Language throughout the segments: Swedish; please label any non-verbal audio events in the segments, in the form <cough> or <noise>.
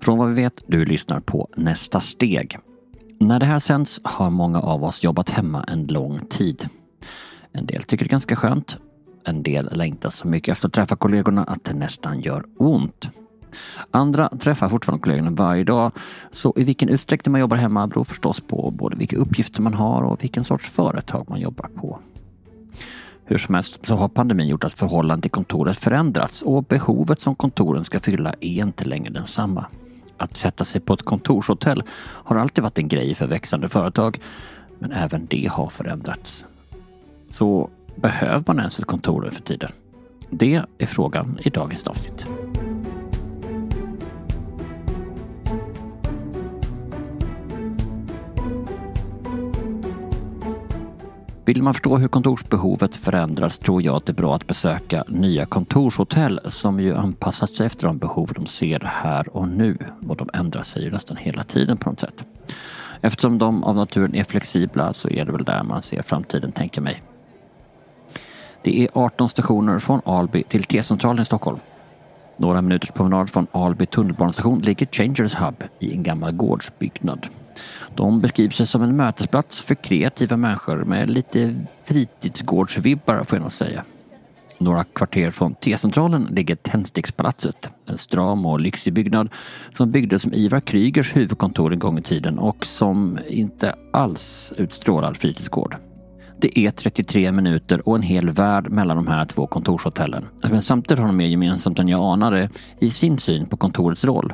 Från vad vi vet, du lyssnar på Nästa steg. När det här sänds har många av oss jobbat hemma en lång tid. En del tycker det är ganska skönt. En del längtar så mycket efter att träffa kollegorna att det nästan gör ont. Andra träffar fortfarande kollegorna varje dag. Så i vilken utsträckning man jobbar hemma beror förstås på både vilka uppgifter man har och vilken sorts företag man jobbar på. Hur som helst så har pandemin gjort att förhållandet till kontoret förändrats och behovet som kontoren ska fylla är inte längre densamma. Att sätta sig på ett kontorshotell har alltid varit en grej för växande företag, men även det har förändrats. Så behöver man ens ett kontor nu för tiden? Det är frågan i dagens avsnitt. Vill man förstå hur kontorsbehovet förändras tror jag att det är bra att besöka nya kontorshotell som ju anpassat sig efter de behov de ser här och nu. Och de ändrar sig ju nästan hela tiden på något sätt. Eftersom de av naturen är flexibla så är det väl där man ser framtiden, tänker mig. Det är 18 stationer från Alby till T-centralen i Stockholm. Några minuters promenad från Alby tunnelbanestation ligger Changers Hub i en gammal gårdsbyggnad. De beskriver sig som en mötesplats för kreativa människor med lite fritidsgårdsvibbar får jag nog säga. Några kvarter från T-centralen ligger Tändstickspalatset. En stram och lyxig byggnad som byggdes som Ivar Krygers huvudkontor en gång i tiden och som inte alls utstrålar fritidsgård. Det är 33 minuter och en hel värld mellan de här två kontorshotellen. Men samtidigt har de mer gemensamt än jag anade i sin syn på kontorets roll.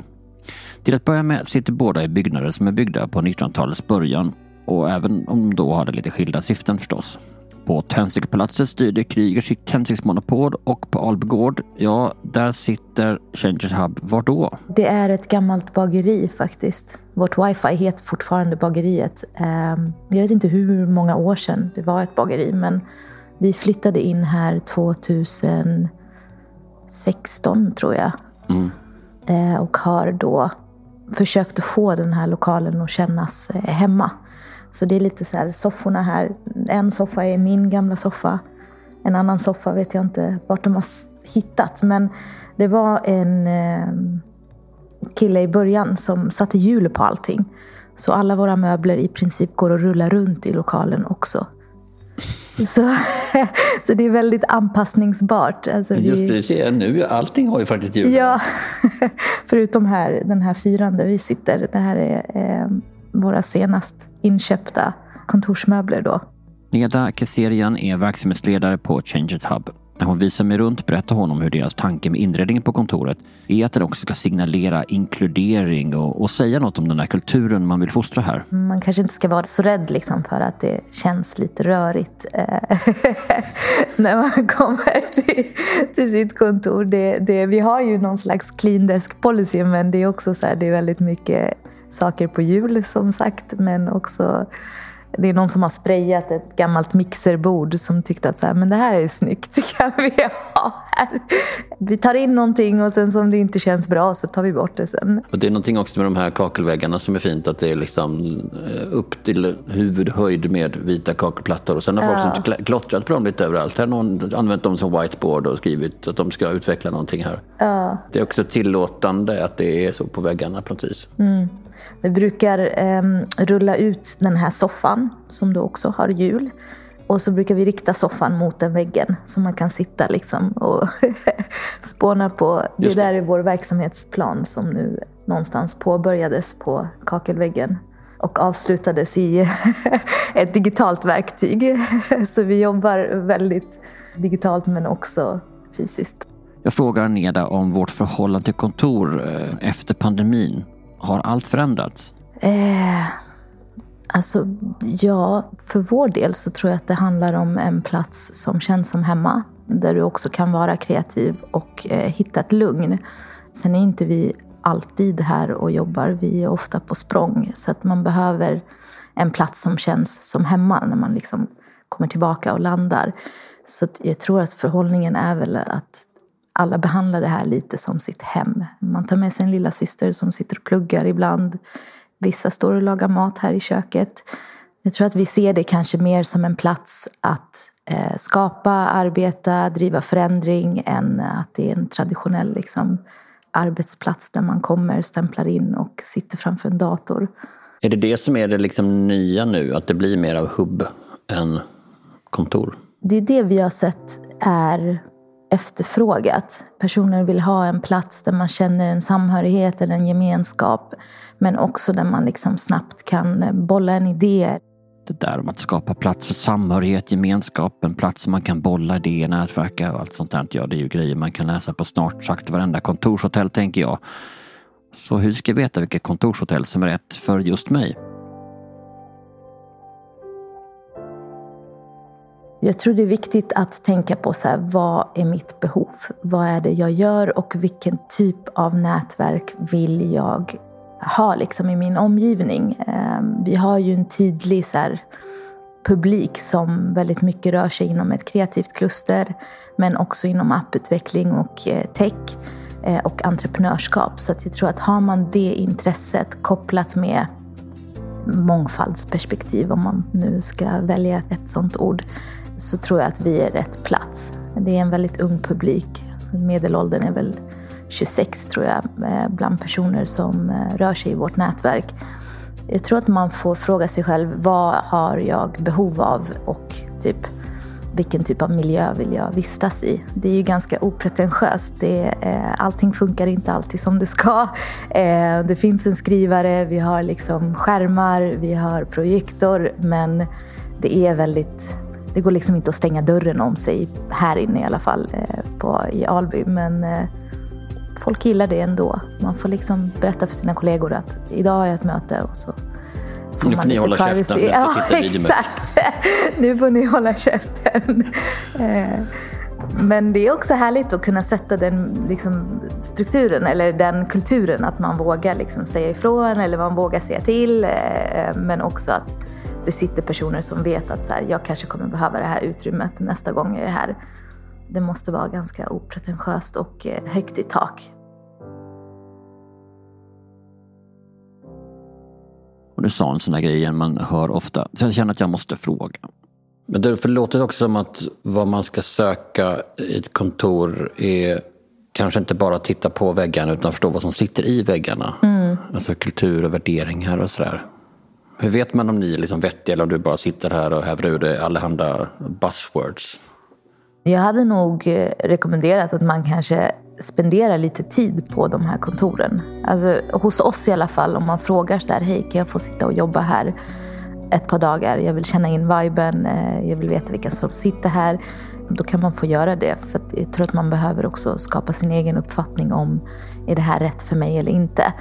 Till att börja med sitter båda i byggnader som är byggda på 1900-talets början och även om de då hade lite skilda syften förstås. På Tändstickspalatset styrde Kryger sitt tändsticksmonopol och på Albegård, ja, där sitter Changers Hub. Var då? Det är ett gammalt bageri faktiskt. Vårt wifi heter fortfarande bageriet. Ehm, jag vet inte hur många år sedan det var ett bageri, men vi flyttade in här 2016 tror jag. Mm. Eh, och har då försökt att få den här lokalen att kännas eh, hemma. Så det är lite så här, sofforna här. En soffa är min gamla soffa. En annan soffa vet jag inte vart de har hittat. Men det var en eh, kille i början som satte hjul på allting. Så alla våra möbler i princip går att rulla runt i lokalen också. Så, <laughs> så det är väldigt anpassningsbart. Alltså Just det, du ser nu, allting har ju faktiskt hjul. Ja, <laughs> förutom här, den här fyran där vi sitter. Det här är eh, våra senast inköpta kontorsmöbler då. Neda Keserian är verksamhetsledare på Change It Hub. När hon visar mig runt berättar hon om hur deras tanke med inredningen på kontoret är att den också ska signalera inkludering och, och, säga något om den här kulturen man vill fostra här. Man kanske inte ska vara så rädd liksom för att det känns lite rörigt eh, <laughs> när man kommer till, till sitt kontor. Det, det, vi har ju någon slags clean desk policy men det är också så här, det är väldigt mycket saker på hjul som sagt men också det är någon som har sprayat ett gammalt mixerbord som tyckte att så här, men det här är snyggt, <laughs> kan vi ha här? Vi tar in någonting och sen som det inte känns bra så tar vi bort det sen. Och det är någonting också med de här kakelväggarna som är fint, att det är liksom eh, upp till huvudhöjd med vita kakelplattor och sen har folk ja. klottrat på dem lite överallt. Här har någon använt dem som whiteboard och skrivit att de ska utveckla någonting här. Ja. Det är också tillåtande att det är så på väggarna på något vis. Mm. Vi brukar eh, rulla ut den här soffan som då också har hjul. Och så brukar vi rikta soffan mot den väggen så man kan sitta liksom och <laughs> spåna på. Det där är vår verksamhetsplan som nu någonstans påbörjades på kakelväggen och avslutades i <laughs> ett digitalt verktyg. <laughs> Så vi jobbar väldigt digitalt men också fysiskt. Jag frågar Neda om vårt förhållande till kontor eh, efter pandemin. Har allt förändrats? Eh, alltså, ja, för vår del så tror jag att det handlar om en plats som känns som hemma. Där du också kan vara kreativ och eh, hitta ett lugn. Sen är inte vi alltid här och jobbar. Vi är ofta på språng. Så att man behöver en plats som känns som hemma när man liksom kommer tillbaka och landar. Så jag tror att förhållningen är väl att alla behandlar det här lite som sitt hem. Man tar med sig en lilla syster som sitter och pluggar ibland. Vissa står och lagar mat här i köket. Jag tror att vi ser det kanske mer som en plats att eh, skapa, arbeta, driva förändring än att det är en traditionell liksom, arbetsplats där man kommer, stämplar in och sitter framför en dator. Är det det som är det liksom nya nu, att det blir mer av hubb än kontor? Det är det vi har sett är efterfrågat. Personer vill ha en plats där man känner en samhörighet eller en gemenskap. Men också där man liksom snabbt kan bolla en idé. Det där om att skapa plats för samhörighet, gemenskap, en plats som man kan bolla idéer, nätverka och allt sånt där. Ja, det är ju grejer man kan läsa på snart sagt varenda kontorshotell tänker jag. Så hur ska jag veta vilket kontorshotell som är rätt för just mig? Jag tror det är viktigt att tänka på så här, vad är mitt behov? Vad är det jag gör och vilken typ av nätverk vill jag ha liksom i min omgivning? Ehm, vi har ju en tydlig så här, publik som väldigt mycket rör sig inom ett kreativt kluster men också inom apputveckling och eh, tech eh, och entreprenörskap. Så jag tror att har man det intresset kopplat med mångfaldsperspektiv, om man nu ska välja ett sådant ord, så tror jag att vi är rätt plats. Det är en väldigt ung publik. Alltså, medelåldern är väl 26 tror jag, eh, bland personer som eh, rör sig i vårt nätverk. Jag tror att man får fråga sig själv, vad har jag behov av? Och typ, vilken typ av miljö vill jag vistas i? Det är ju ganska opretentiöst. Det, eh, allting funkar inte alltid som det ska. <laughs> Eh, det finns en skrivare, vi har liksom skärmar, vi har projektor, men det är väldigt det går liksom inte att stänga dörren om sig här inne i alla fall eh, på, i Alby. Men eh, folk gillar det ändå. Man får liksom berätta för sina kollegor att idag har jag ett möte och så får nu får ni hålla privacy. käften ja, exakt. <laughs> nu får ni hålla käften. <laughs> Eh, men det är också härligt att kunna sätta den liksom, strukturen eller den kulturen att man vågar liksom, säga ifrån eller man vågar säga till. Men också att det sitter personer som vet att så här, jag kanske kommer behöva det här utrymmet nästa gång jag är här. Det måste vara ganska opretentiöst och eh, högt i tak. Och du sa en sån där grej man hör ofta, så jag känner att jag måste fråga. Men det låter också som att vad man ska söka i ett kontor är kanske inte bara titta på väggarna utan förstå vad som sitter i väggarna. Mm. Alltså kultur och värderingar och sådär. Hur vet man om ni är liksom vettiga eller om du bara sitter här och häver ur dig allehanda buzzwords? Jag hade nog eh, rekommenderat att man kanske spenderar lite tid på de här kontoren. Alltså, hos oss i alla fall, om man frågar så här, hej kan jag få sitta och jobba här ett par dagar? Jag vill känna in viben, eh, jag vill veta vilka som sitter här. Då kan man få göra det. För jag tror att man behöver också skapa sin egen uppfattning om, är det här rätt för mig eller inte?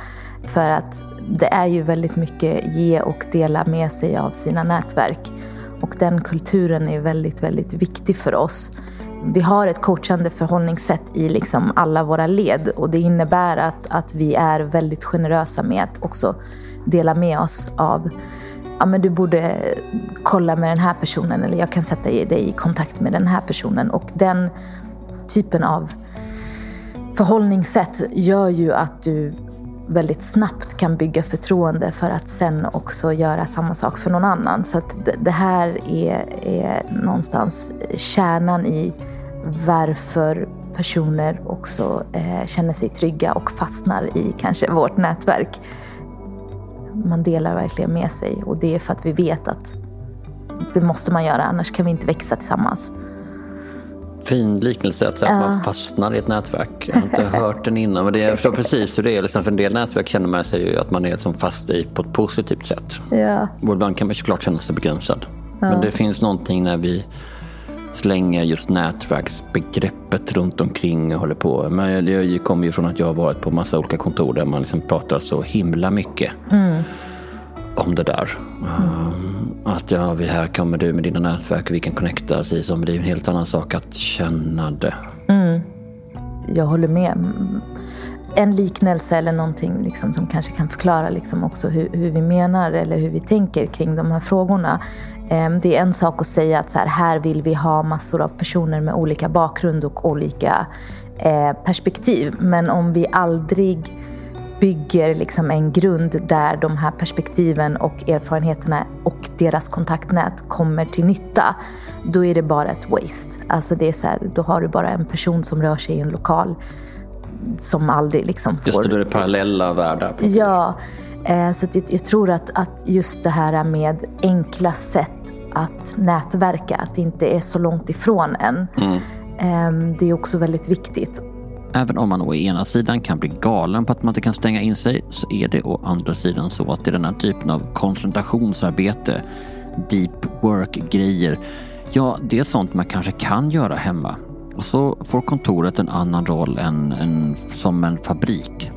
För att det är ju väldigt mycket ge och dela med sig av sina nätverk. Och den kulturen är väldigt, väldigt viktig för oss. Vi har ett coachande förhållningssätt i liksom alla våra led och det innebär att, att vi är väldigt generösa med att också dela med oss av ja, men du borde kolla med den här personen eller jag kan sätta dig i kontakt med den här personen. Och den typen av förhållningssätt gör ju att du väldigt snabbt kan bygga förtroende för att sen också göra samma sak för någon annan. Så att det här är, är någonstans kärnan i varför personer också eh, känner sig trygga och fastnar i kanske vårt nätverk. Man delar verkligen med sig och det är för att vi vet att det måste man göra, annars kan vi inte växa tillsammans fin liknelse att, ja. man fastnar i ett nätverk. Jag har inte <laughs> hört den innan men det, jag förstår precis hur det är. Liksom, för en del nätverk känner man sig ju att man är liksom fast i på ett positivt sätt. Ja. Och ibland kan man såklart känna sig begränsad. Ja. Men det finns någonting när vi slänger just nätverksbegreppet runt omkring och håller på. Men jag kommer ju från att jag har varit på massa olika kontor där man liksom pratar så himla mycket. Mm om det där. Mm. Att ja, vi här kommer du med dina nätverk, vi kan connecta, men det är en helt annan sak att känna det. Mm. Jag håller med. En liknelse eller någonting liksom som kanske kan förklara liksom också hur, hur, vi menar eller hur vi tänker kring de här frågorna. Ehm, det är en sak att säga att så här, här vill vi ha massor av personer med olika bakgrund och olika eh, perspektiv. Men om vi aldrig bygger liksom en grund där de här perspektiven och erfarenheterna och deras kontaktnät kommer till nytta, då är det bara ett waste. Alltså det är så här, då har du bara en person som rör sig i en lokal. som aldrig liksom får... Just det, då är det parallella världar. Ja, eh, så jag, jag, tror att, att just det här med enkla sätt att nätverka, att det inte är så långt ifrån en. Mm. Eh, det är också väldigt viktigt. Även om man å ena sidan kan bli galen på att man inte kan stänga in sig så är det å andra sidan så att är den här typen av koncentrationsarbete, deep work-grejer, ja, det är sånt man kanske kan göra hemma. Och så får kontoret en annan roll än, än som en fabrik.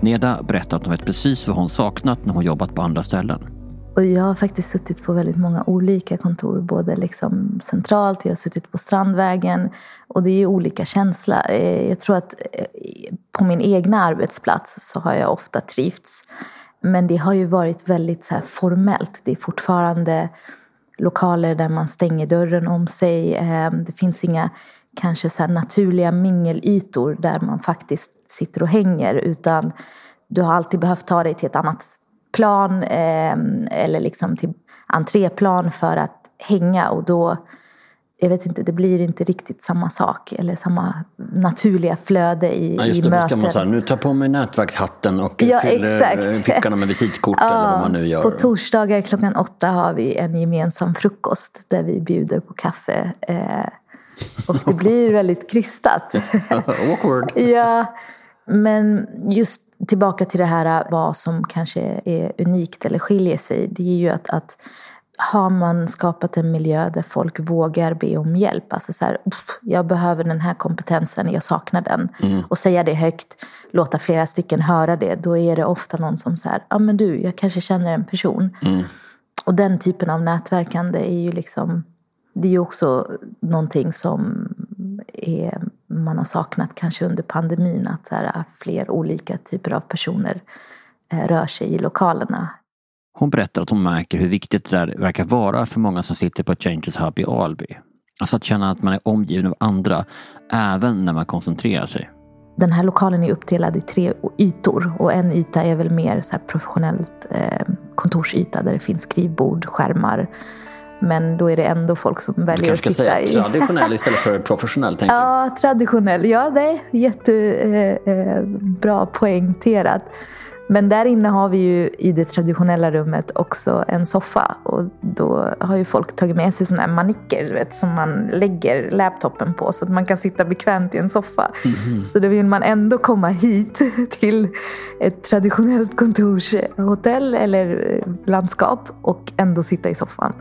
Neda berättar att hon vet precis vad hon saknat när hon jobbat på andra ställen. Och jag har faktiskt suttit på väldigt många olika kontor, både liksom centralt, jag har suttit på Strandvägen och det är ju olika känsla. Eh, jag tror att eh, på min egna arbetsplats så har jag ofta trivts. Men det har ju varit väldigt så formellt. Det är fortfarande lokaler där man stänger dörren om sig. Ehm, det finns inga kanske så naturliga mingelytor där man faktiskt sitter och hänger utan du har alltid behövt ta dig till ett annat plan eh, eller liksom till entréplan för att hänga och då jag vet inte, det blir inte riktigt samma sak eller samma naturliga flöde i, ja, just det, i möten. Man säga, nu tar på mig nätverkshatten och ja, fyller exakt. fickorna med visitkort ja, eller vad man nu gör. På torsdagar klockan åtta har vi en gemensam frukost där vi bjuder på kaffe. Eh, och det blir <laughs> väldigt krystat. Awkward. <laughs> ja, men just tillbaka till det här vad som kanske är unikt eller skiljer sig. Det är ju att, att har man skapat en miljö där folk vågar be om hjälp. Alltså så här, jag behöver den här kompetensen, jag saknar den. Mm. Och säga det högt, låta flera stycken höra det. Då är det ofta någon som säger, ja men du, jag kanske känner en person. Mm. Och den typen av nätverkande är ju liksom, det är ju också någonting som är, man har saknat kanske under pandemin. Att så här, fler olika typer av personer eh, rör sig i lokalerna. Hon berättar att hon märker hur viktigt det där verkar vara för många som sitter på Changes Hub i Alby. Alltså att känna att man är omgiven av andra, även när man koncentrerar sig. Den här lokalen är uppdelad i tre ytor och en yta är väl mer så professionellt eh, kontorsyta där det finns skrivbord, skärmar. Men då är det ändå folk som väljer att sitta i... Du kanske ska säga traditionell istället för <laughs> professionell? Tänker ja, traditionell. Ja, det är jättebra eh, eh, poängterat. Men där inne har vi ju i det traditionella rummet också en soffa. Och då har ju folk tagit med sig sådana här manicker vet, som man lägger laptopen på så att man kan sitta bekvämt i en soffa. Mm -hmm. Så då vill man ändå komma hit <laughs> till ett traditionellt kontorshotell eller landskap och ändå sitta i soffan.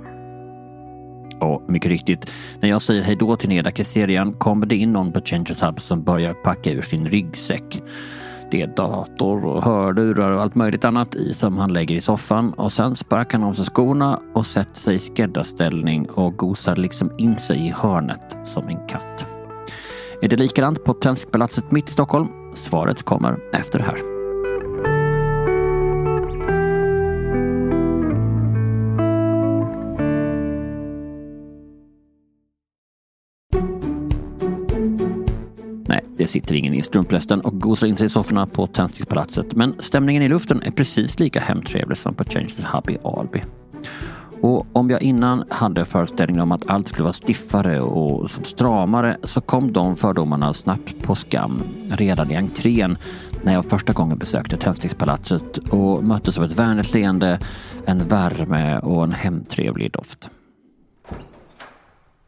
Och mycket riktigt, när jag säger hejdå till Neda Keserian kommer det in någon på Changers Hub som börjar packa ur sin ryggsäck. Det är dator och hörlurar och allt möjligt annat i som han lägger i soffan och sen sparkar han av sig skorna och sätter sig i skräddarställning och gosar liksom in sig i hörnet som en katt. Är det likadant på Tenskpalatset mitt i Stockholm? Svaret kommer efter det här. Det sitter ingen i strumplästen och gosar in sig i sofforna på Tändstickspalatset. Men stämningen i luften är precis lika hemtrevlig som på Changes Hub i Alby. Och om jag innan hade föreställningen om att allt skulle vara stiffare och stramare så kom de fördomarna snabbt på skam redan i entrén när jag första gången besökte Tändstickspalatset och möttes av ett vänligt leende, en värme och en hemtrevlig doft.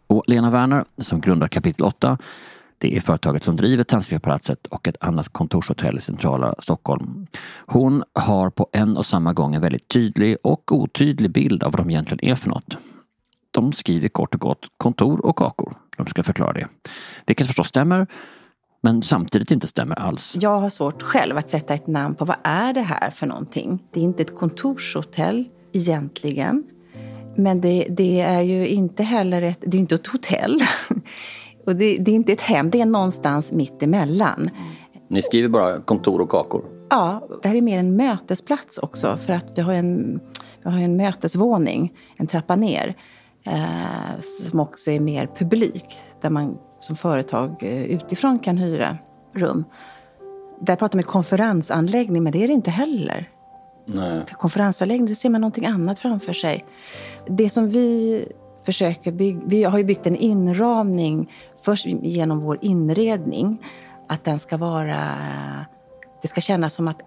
Och Lena Werner, som grundar kapitel 8, det är företaget som driver Tändstickspalatset och ett annat kontorshotell i centrala Stockholm. Hon har på en och samma gång en väldigt tydlig och otydlig bild av vad de egentligen är för något. De skriver kort och gott kontor och kakor. De ska förklara det. Vilket förstås stämmer, men samtidigt inte stämmer alls. Jag har svårt själv att sätta ett namn på vad är det här för någonting. Det är inte ett kontorshotell egentligen. Men det, det är ju inte heller ett, det är inte ett hotell. <laughs> Och det, det, är inte ett hem, det är någonstans mitt emellan. Ni skriver bara kontor och kakor? Ja, det här är mer en mötesplats också för att vi har en, vi har en mötesvåning, en trappa ner, eh, som också är mer publik, där man som företag eh, utifrån kan hyra rum. Där pratar man konferensanläggning, men det är det inte heller. Nej. För konferensanläggning, då ser man någonting annat framför sig. Det som vi försöker bygga, vi har ju byggt en inramning först genom vår inredning. att den ska vara det ska kännas som att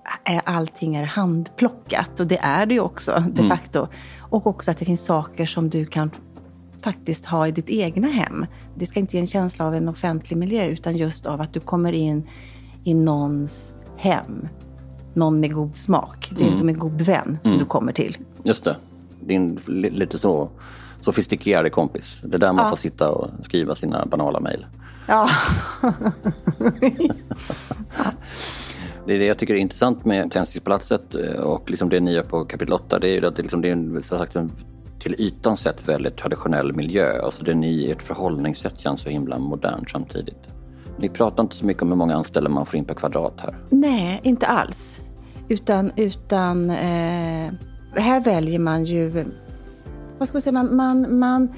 allting är handplockat och det är det ju också de mm. facto. Mm. Och också att det finns saker som du kan faktiskt ha i ditt egna hem. Det ska inte ge en känsla av en offentlig miljö utan just av att du kommer in i någons hem. Någon med god smak. Det är mm. som en god vän som mm. du kommer till. Just det. Din lite så sofistikerade kompis. Det är där man ja. får sitta och skriva sina banala mejl. Ja. <laughs> Det är det jag tycker är intressant med Tändstickspalatset eh, och liksom det nya på kapitel 8. Det är ju att det, liksom, det är en, sagt, en till ytan sett väldigt traditionell miljö. Alltså det ni, ert förhållningssätt känns så himla modernt samtidigt. Ni pratar inte så mycket om hur många anställda man får in per kvadrat här. Nej, inte alls. Utan, utan eh, här väljer man ju... Vad ska man säga? Man, man, man,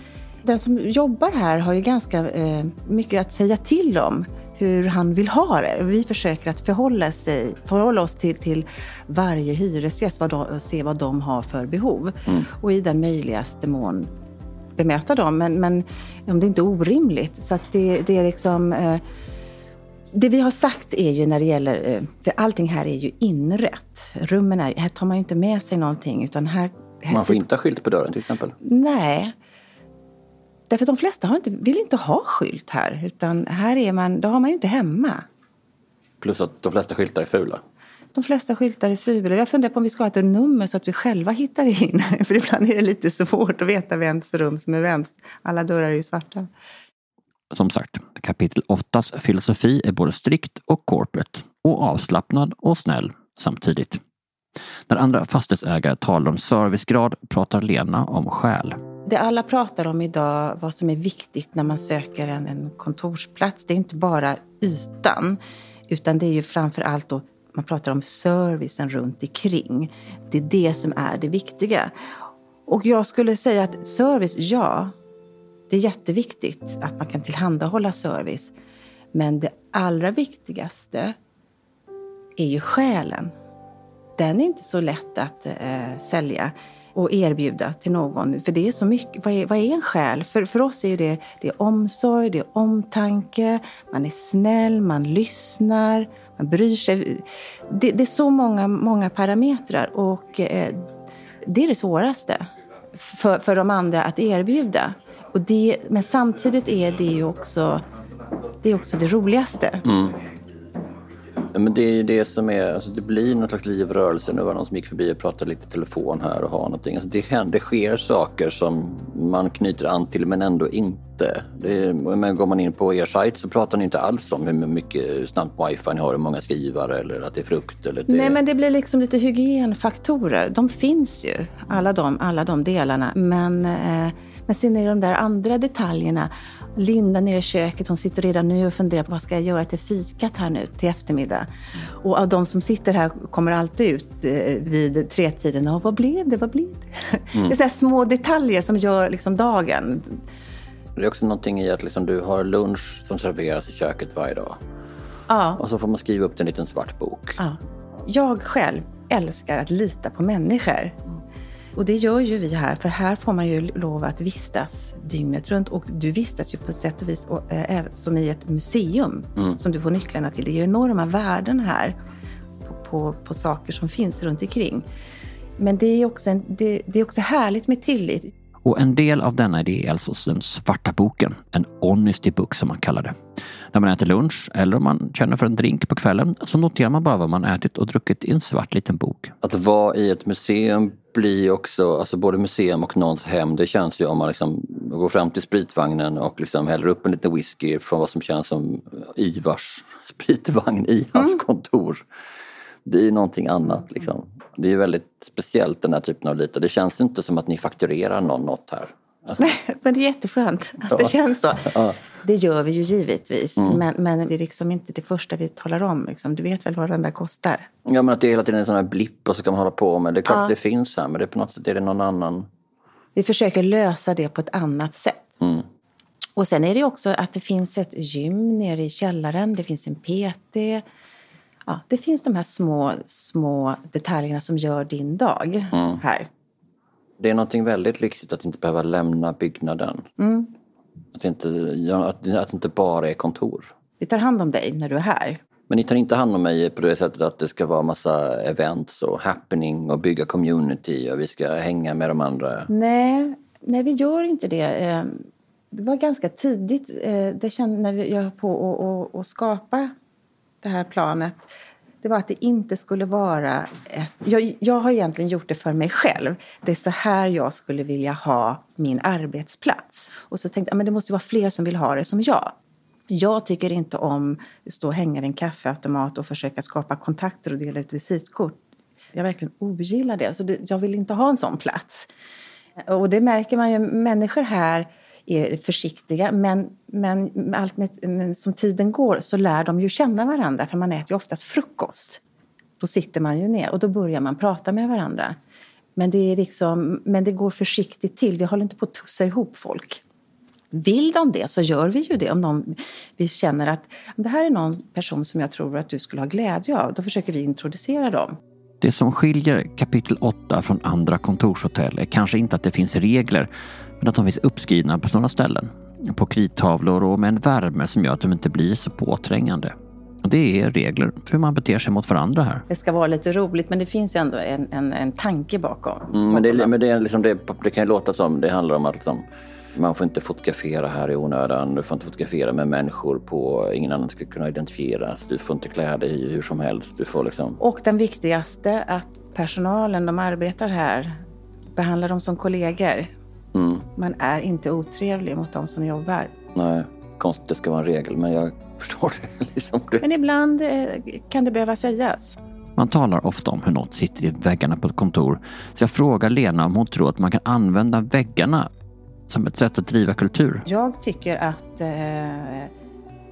den som jobbar här har ju ganska eh, mycket att säga till om hur han vill ha det. Vi försöker att förhålla, sig, förhålla oss till, till varje hyresgäst vad de, och se vad de har för behov. Mm. Och i den möjligaste mån bemöta dem. Men, men om det inte är orimligt. Så att det, det är liksom... Eh, det vi har sagt är ju när det gäller, eh, för allting här är ju inrätt. Rummen är, här tar man ju inte med sig någonting utan här... man får inte ha skylt på dörren till exempel? Nej. Därför att de flesta har inte, vill inte ha skylt här. Utan här är man, då har man ju inte hemma. Plus att de flesta skyltar är fula. De flesta skyltar är fula. Jag funderar på om vi ska ha ett nummer så att vi själva hittar in. <laughs> För ibland är det lite svårt att veta vems rum som är vems. Alla dörrar är ju svarta. Som sagt, kapitel 8 filosofi är både strikt och corporate och avslappnad och snäll samtidigt. När andra fastighetsägare talar om servicegrad pratar Lena om själ. Det alla pratar om idag, vad som är viktigt när man söker en, en kontorsplats, det är inte bara ytan. Utan det är ju framför allt då, man pratar om servicen runt omkring. Det är det som är det viktiga. Och jag skulle säga att service, ja, det är jätteviktigt att man kan tillhandahålla service. Men det allra viktigaste är ju själen. Den är inte så lätt att eh, sälja och erbjuda till någon. För det är så mycket. Vad är, vad är en själ? För, för oss är det, det är omsorg, det är omtanke, man är snäll, man lyssnar, man bryr sig. Det, det är så många, många parametrar och eh, det är det svåraste för, för de andra att erbjuda. Och det, men samtidigt är det ju också det, är också det roligaste. Mm. Men det är ju det som är, alltså det blir någon slags liv och rörelse. Nu var det någon som gick förbi och pratade lite telefon här och har någonting. Alltså det, händer, det sker saker som man knyter an till men ändå inte. Det, men går man in på er sajt så pratar ni inte alls om hur mycket snabbt wifi ni har, hur många skrivare eller att det är frukt. Eller det... Nej men det blir liksom lite hygienfaktorer. De finns ju, alla de, alla de delarna. Men, eh, men sen är det de där andra detaljerna Linda nere i köket, hon sitter redan nu och funderar på vad ska jag göra till fikat här nu till eftermiddag. Och av de som sitter här kommer alltid ut eh, vid tretiden. Och vad blev det? Vad blev det? Mm. Det är små detaljer som gör liksom dagen. Det är också någonting i att liksom du har lunch som serveras i köket varje dag. Ja. Och så får man skriva upp det i en liten svart bok. Ja. Jag själv älskar att lita på människor. Och det gör ju vi här, för här får man ju lov att vistas dygnet runt. Och du vistas ju på sätt och vis och, äh, som i ett museum mm. som du får nycklarna till. Det är ju enorma värden här på, på, på saker som finns runt omkring. Men det är också, en, det, det är också härligt med tillit. Och en del av denna idé är alltså den svarta boken, en honesty book som man kallar det. När man äter lunch eller om man känner för en drink på kvällen så noterar man bara vad man ätit och druckit i en svart liten bok. Att vara i ett museum blir också, alltså både museum och någons hem, det känns ju om man liksom går fram till spritvagnen och liksom häller upp en liten whisky från vad som känns som Ivars spritvagn i hans mm. kontor. Det är någonting annat liksom. Det är väldigt speciellt den här typen av lite. Det känns inte som att ni fakturerar någon något här. Alltså. Nej, men det är jätteskönt att ja. det känns så. Ja. Det gör vi ju givetvis, mm. men, men det är liksom inte det första vi talar om. Liksom. Du vet väl vad den där kostar? Ja, men att det är hela tiden en sån här blipp och så kan man hålla på med. Det är klart ja. att det finns här, men det är på något sätt är det någon annan. Vi försöker lösa det på ett annat sätt. Mm. Och sen är det också att det finns ett gym nere i källaren, det finns en PT. Ja, det finns de här små, små detaljerna som gör din dag mm. här. Det är någonting väldigt lyxigt att inte behöva lämna byggnaden. Mm. Att, inte, att, att det inte bara är kontor. Vi tar hand om dig när du är här. Men ni tar inte hand om mig på det sättet att det ska vara massa events och happening och bygga community och vi ska hänga med de andra? Nej, nej vi gör inte det. Eh, det var ganska tidigt, eh, det kände när jag höll på att skapa det här planet det var att det inte skulle vara ett... Jag, jag har egentligen gjort det för mig själv. Det är så här jag skulle vilja ha min arbetsplats. Och så tänkte jag men det måste vara fler som vill ha det som jag. Jag tycker inte om att stå och hänga vid en kaffeautomat och försöka skapa kontakter och dela ut visitkort. Jag verkligen ogillar det. Så det, jag vill inte ha en sån plats. Och det märker man ju. Människor här är försiktiga. Men, men, allt med, men som tiden går så lär de ju känna varandra för man äter ju oftast frukost. Då sitter man ju ner och då börjar man prata med varandra. Men det, är liksom, men det går försiktigt till. Vi håller inte på att tussa ihop folk. Vill de det så gör vi ju det. Om de, vi känner att det här är någon person som jag tror att du skulle ha glädje av. Då försöker vi introducera dem. Det som skiljer kapitel 8 från andra kontorshotell är kanske inte att det finns regler men att de finns uppskrivna på sådana ställen. På krittavlor och med en värme som gör att de inte blir så påträngande. Det är regler för hur man beter sig mot varandra här. Det ska vara lite roligt men det finns ju ändå en, en, en tanke bakom. Mm, men det, men det, är liksom det, det kan ju låta som det handlar om att liksom, man får inte fotografera här i onödan. Du får inte fotografera med människor på ingen annan ska kunna identifieras. Du får inte klä dig hur som helst. Du får liksom... Och den viktigaste, att personalen, de arbetar här, behandlar dem som kollegor. Mm. Man är inte otrevlig mot de som jobbar. Nej, konstigt det ska vara en regel, men jag <laughs> förstår det. Liksom. Men ibland eh, kan det behöva sägas. Man talar ofta om hur något sitter i väggarna på ett kontor. Så jag frågar Lena om hon tror att man kan använda väggarna som ett sätt att driva kultur. Jag tycker att eh,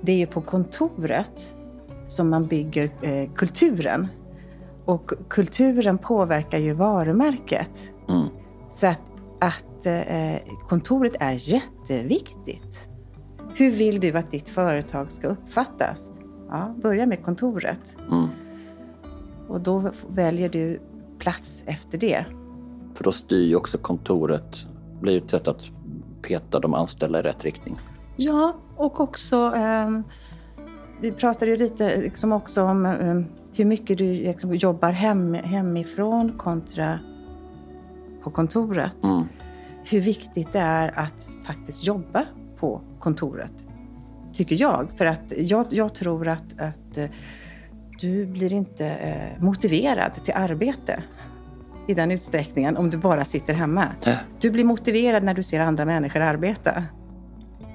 det är på kontoret som man bygger eh, kulturen. Och kulturen påverkar ju varumärket. Mm. Så att, att eh, kontoret är jätteviktigt. Hur vill du att ditt företag ska uppfattas? Ja, börja med kontoret. Mm. Och då väljer du plats efter det. För då styr ju också kontoret, blir ett sätt att peta de anställda i rätt riktning. Ja, och också eh, vi pratade ju lite liksom också om eh, hur mycket du liksom, jobbar hem, hemifrån kontra på kontoret. Mm. Hur viktigt det är att faktiskt jobba på kontoret, tycker jag. För att jag, jag tror att, att eh, du blir inte eh, motiverad till arbete i den utsträckningen om du bara sitter hemma. Äh. Du blir motiverad när du ser andra människor arbeta.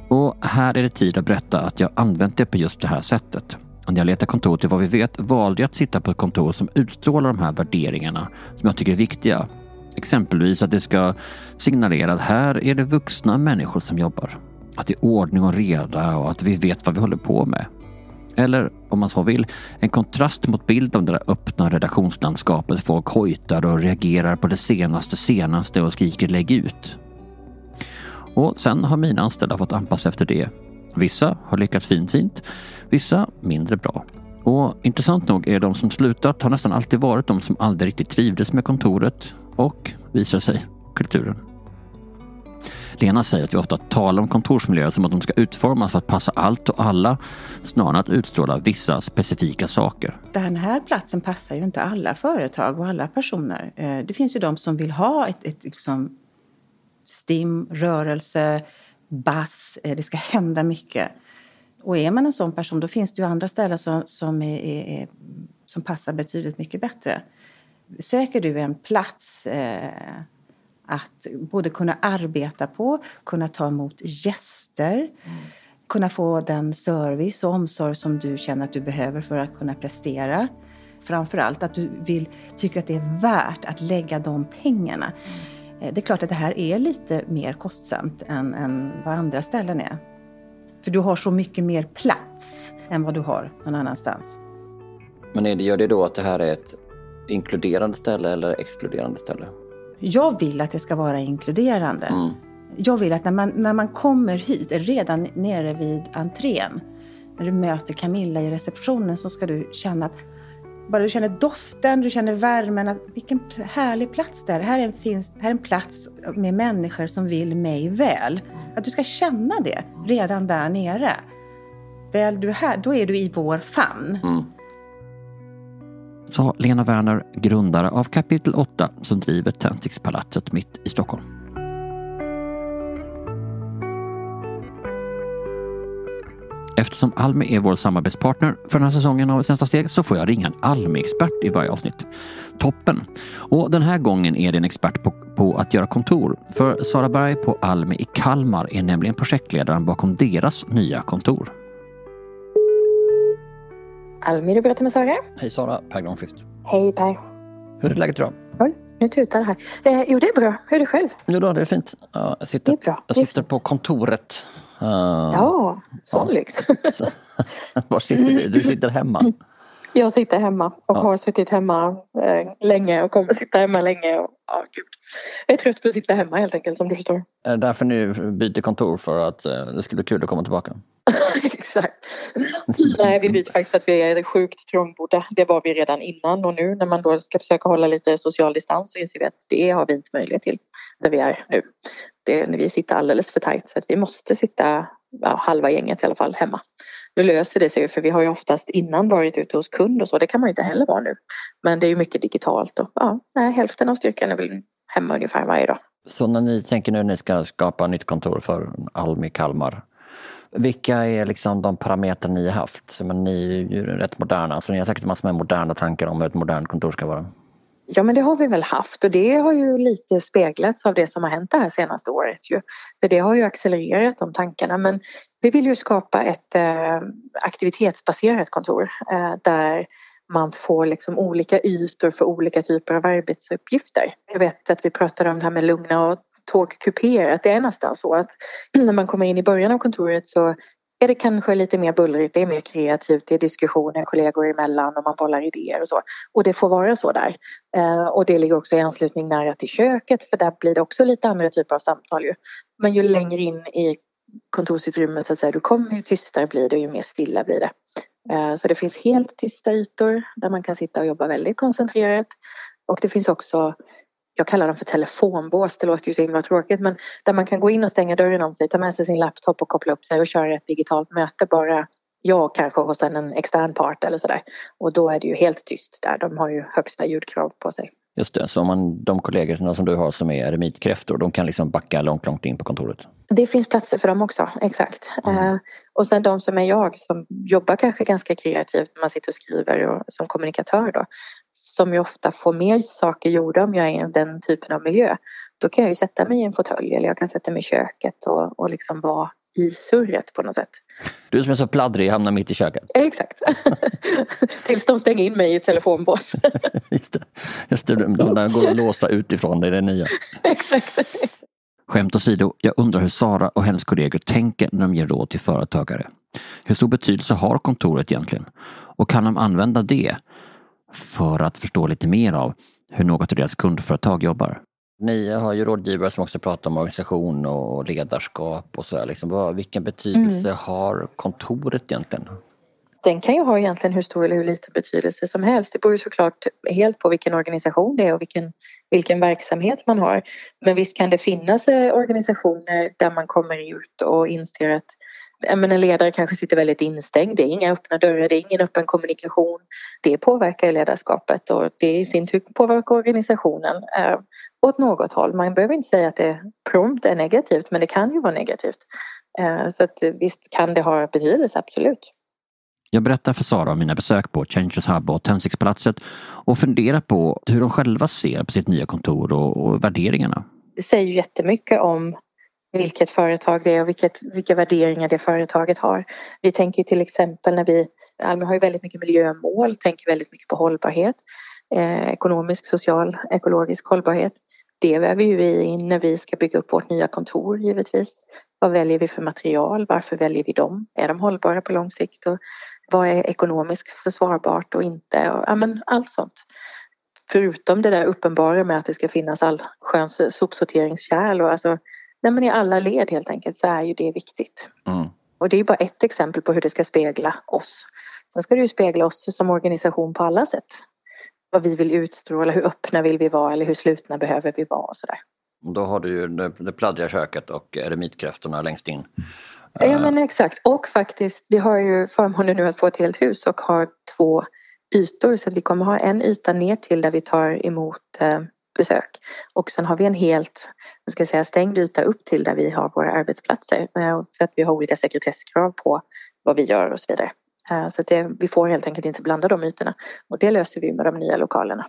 Och här är det tid att berätta att jag använt det på just det här sättet. När jag letar kontor till vad vi vet valde jag att sitta på ett kontor som utstrålar de här värderingarna som jag tycker är viktiga. Exempelvis att det ska signalera att här är det vuxna människor som jobbar. Att det är ordning och reda och att vi vet vad vi håller på med. Eller om man så vill, en kontrast mot bilden av det där öppna redaktionslandskapet. Folk hojtar och reagerar på det senaste senaste och skriker lägg ut. Och sen har mina anställda fått anpassa efter det. Vissa har lyckats fint fint, vissa mindre bra. Och intressant nog är de som slutat har nästan alltid varit de som aldrig riktigt trivdes med kontoret och, visar sig, kulturen. Lena säger att vi ofta talar om kontorsmiljöer som att de ska utformas för att passa allt och alla snarare än att utstråla vissa specifika saker. Den här platsen passar ju inte alla företag och alla personer. Eh, det finns ju de som vill ha ett, ett liksom stim, rörelse, bass. Eh, det ska hända mycket. Och är man en sån person då finns det ju andra ställen som, som, är, är, som passar betydligt mycket bättre. Söker du en plats eh, att både kunna arbeta på, kunna ta emot gäster, mm. kunna få den service och omsorg som du känner att du behöver för att kunna prestera. Framför allt att du vill, tycker att det är värt att lägga de pengarna. Mm. Det är klart att det här är lite mer kostsamt än, än vad andra ställen är. För du har så mycket mer plats än vad du har någon annanstans. Men är det, gör det då att det här är ett inkluderande ställe eller exkluderande ställe? Jag vill att det ska vara inkluderande. Mm. Jag vill att när man, när man kommer hit, redan nere vid entrén, när du möter Camilla i receptionen så ska du känna att bara du känner doften, du känner värmen, att vilken härlig plats det är. Här är, finns, här är en plats med människor som vill mig väl. Att du ska känna det redan där nere. väl du är här, då är du i vår famn. Mm. Sa Lena Werner, grundare av Kapitel 8 som driver Tändstickspalatset mitt i Stockholm. Eftersom Almi är vår samarbetspartner för den här säsongen av Svenska steg så får jag ringa en Almi-expert i varje avsnitt. Toppen! Och den här gången är det en expert på, på att göra kontor. För Sara Berg på Almi i Kalmar är nämligen projektledaren bakom deras nya kontor. Almi, du pratar med Sara. Hej Sara, Per Granqvist. Hej Per. Hur är läget idag? Oj, nu tutar det här. Eh, jo, det är bra. Hur är det själv? Jo då, det är fint. Ja, jag sitter, Det är bra. jag sitter på kontoret. Uh, Ja, sån Ja. lyx. <laughs> Var sitter du? Du sitter hemma. <laughs> Jag sitter hemma och Ja. har suttit hemma eh, länge och kommer sitta hemma länge. Och, ja, gud. Jag är trött på att sitta hemma helt enkelt som du förstår. Är det därför ni byter kontor för att eh, det skulle bli kul att komma tillbaka? <laughs> Exakt. Nej, vi byter faktiskt för att vi är sjukt trångbodda. Det var vi redan innan och nu när man då ska försöka hålla lite social distans så inser vi att det har vi inte möjlighet till där vi är nu. Det, vi sitter alldeles för tajt så att vi måste sitta ja, halva gänget i alla fall hemma. Nu löser det sig ju för vi har ju oftast innan varit ute hos kund och så. Det kan man ju inte heller vara nu. Men det är ju mycket digitalt och ja, nej, hälften av styrkan är väl hemma ungefär varje dag. Så när ni tänker nu när ni ska skapa nytt kontor för Almi Kalmar. Vilka är liksom de parametrar ni har haft? Så, Men ni är ju rätt moderna, så ni har säkert massor med moderna tankar om hur ett modernt kontor ska vara. Ja men det har vi väl haft och det har ju lite speglats av det som har hänt det här senaste året ju. För det har ju accelererat de tankarna men vi vill ju skapa ett eh, aktivitetsbaserat kontor eh, där man får liksom olika ytor för olika typer av arbetsuppgifter. Jag vet att vi pratade om det här med lugna och tågkupéer, att det är nästan så att <clears throat> när man kommer in i början av kontoret så är det kanske lite mer bullrigt, det är mer kreativt, det är diskussioner kollegor emellan och man bollar idéer och så. Och det får vara så där. Eh, och det ligger också i anslutning nära till köket för där blir det också lite andra typer av samtal ju. Men ju längre in i kontorsutrymmet så att säga du kommer ju tystare blir det och ju mer stilla blir det. Eh, så det finns helt tysta ytor där man kan sitta och jobba väldigt koncentrerat. Och det finns också jag kallar dem för telefonbås, det låter ju så himla tråkigt men där man kan gå in och stänga dörren om sig, ta med sig sin laptop och koppla upp sig och köra ett digitalt möte bara jag kanske hos en, en extern part eller sådär. Och då är det ju helt tyst där, de har ju högsta ljudkrav på sig. Just det, så om man, de kollegorna som du har som är eremitkräftor, de kan liksom backa långt, långt in på kontoret. Det finns platser för dem också, exakt. Mm. Eh, och sen de som är jag som jobbar kanske ganska kreativt när man sitter och skriver och som kommunikatör då. Som ju ofta får mer saker gjorda om jag är i den typen av miljö. Då kan jag ju sätta mig i en fåtölj eller jag kan sätta mig i köket och, och liksom vara i surret på något sätt. Du som är så pladdrig hamnar mitt i köket. Exakt. <laughs> Tills de stänger in mig i telefonbås. <laughs> Just det, Just det de, går att låsa utifrån, det är det nya. <laughs> Exakt. Skämt åsido, jag undrar hur Sara och hennes kollegor tänker när de ger råd till företagare. Hur stor betydelse har kontoret egentligen? Och kan de använda det för att förstå lite mer av hur något av deras kundföretag jobbar? Ni har ju rådgivare som också pratar om organisation och ledarskap och så här. Liksom, vad, vilken betydelse har kontoret egentligen? Den kan ju ha egentligen hur stor eller hur liten betydelse som helst. Det beror ju såklart helt på vilken organisation det är och vilken, vilken verksamhet man har. Men visst kan det finnas eh, organisationer där man kommer ut och inser att men en ledare kanske sitter väldigt instängd. Det är inga öppna dörrar, det är ingen öppen kommunikation. Det påverkar ledarskapet och det i sin tur påverkar organisationen eh, åt något håll. Man behöver inte säga att det prompt är negativt men det kan ju vara negativt. Eh, så att, visst kan det ha betydelse, absolut. Jag berättar för Sara om mina besök på Changes Hub och Tändstickspalatset och funderar på hur de själva ser på sitt nya kontor och, och värderingarna. det säger jättemycket om vilket företag det är och vilket, vilka värderingar det företaget har. Vi tänker ju till exempel när vi, Almi har ju väldigt mycket miljömål, tänker väldigt mycket på hållbarhet, eh, ekonomisk, social, ekologisk hållbarhet. Det väver ju vi in när vi ska bygga upp vårt nya kontor givetvis. Vad väljer vi för material? Varför väljer vi dem? Är de hållbara på lång sikt? Och vad är ekonomiskt försvarbart och inte? Och, ja, men allt sånt. Förutom det där uppenbara med att det ska finnas allsköns sopsorteringskärl och alltså nej men i alla led helt enkelt så är ju det viktigt. Mm. Och det är bara ett exempel på hur det ska spegla oss. Sen ska det ju spegla oss som organisation på alla sätt. Vad vi vill utstråla, hur öppna vill vi vara eller hur slutna behöver vi vara och sådär. Då har du ju det, det pladdriga köket och eremitkräftorna längst in. Ja men exakt och faktiskt vi har ju förmånen nu att få ett helt hus och har två ytor så att vi kommer ha en yta ner till där vi tar emot eh, besök och sen har vi en helt ska jag säga, stängd yta upp till där vi har våra arbetsplatser eh, för att vi har olika sekretesskrav på vad vi gör och så vidare. Eh, så att det, vi får helt enkelt inte blanda de ytorna och det löser vi med de nya lokalerna.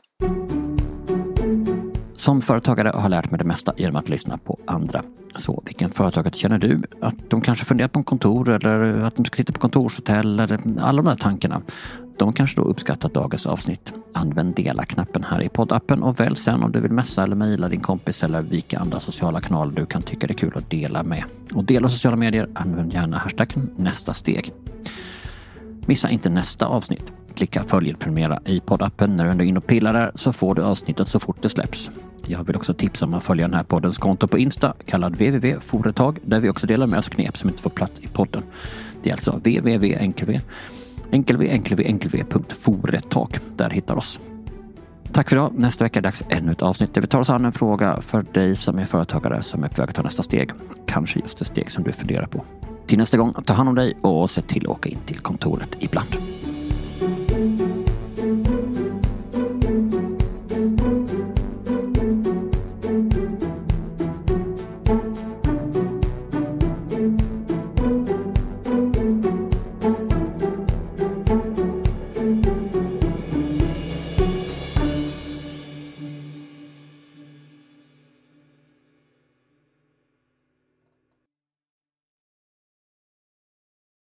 Som företagare har jag lärt mig det mesta genom att lyssna på andra. Så vilken företagare känner du att de kanske funderar på en kontor eller att de ska sitta på kontorshotell eller alla de där tankarna. De kanske då uppskattar dagens avsnitt. Använd dela-knappen här i poddappen och välj sen om du vill messa eller mejla din kompis eller vilka andra sociala kanaler du kan tycka det är kul att dela med. Och dela sociala medier, använd gärna hashtaggen nästa steg. Missa inte nästa avsnitt. Klicka följ prenumerera i poddappen. När du ändå är inne och pillar där så får du avsnittet så fort det släpps. Jag vill också tipsa om att följa den här poddens konto på Insta kallad www.foretag där vi också delar med oss knep som inte får plats i podden. Det är alltså www.enkelv enkelv.foretag. Där hittar oss. Tack för idag. Nästa vecka är det dags för ännu ett avsnitt där vi tar oss an en fråga för dig som är företagare som är på väg att ta nästa steg. Kanske just det steg som du funderar på. Till nästa gång, ta hand om dig och se till att åka in till kontoret ibland.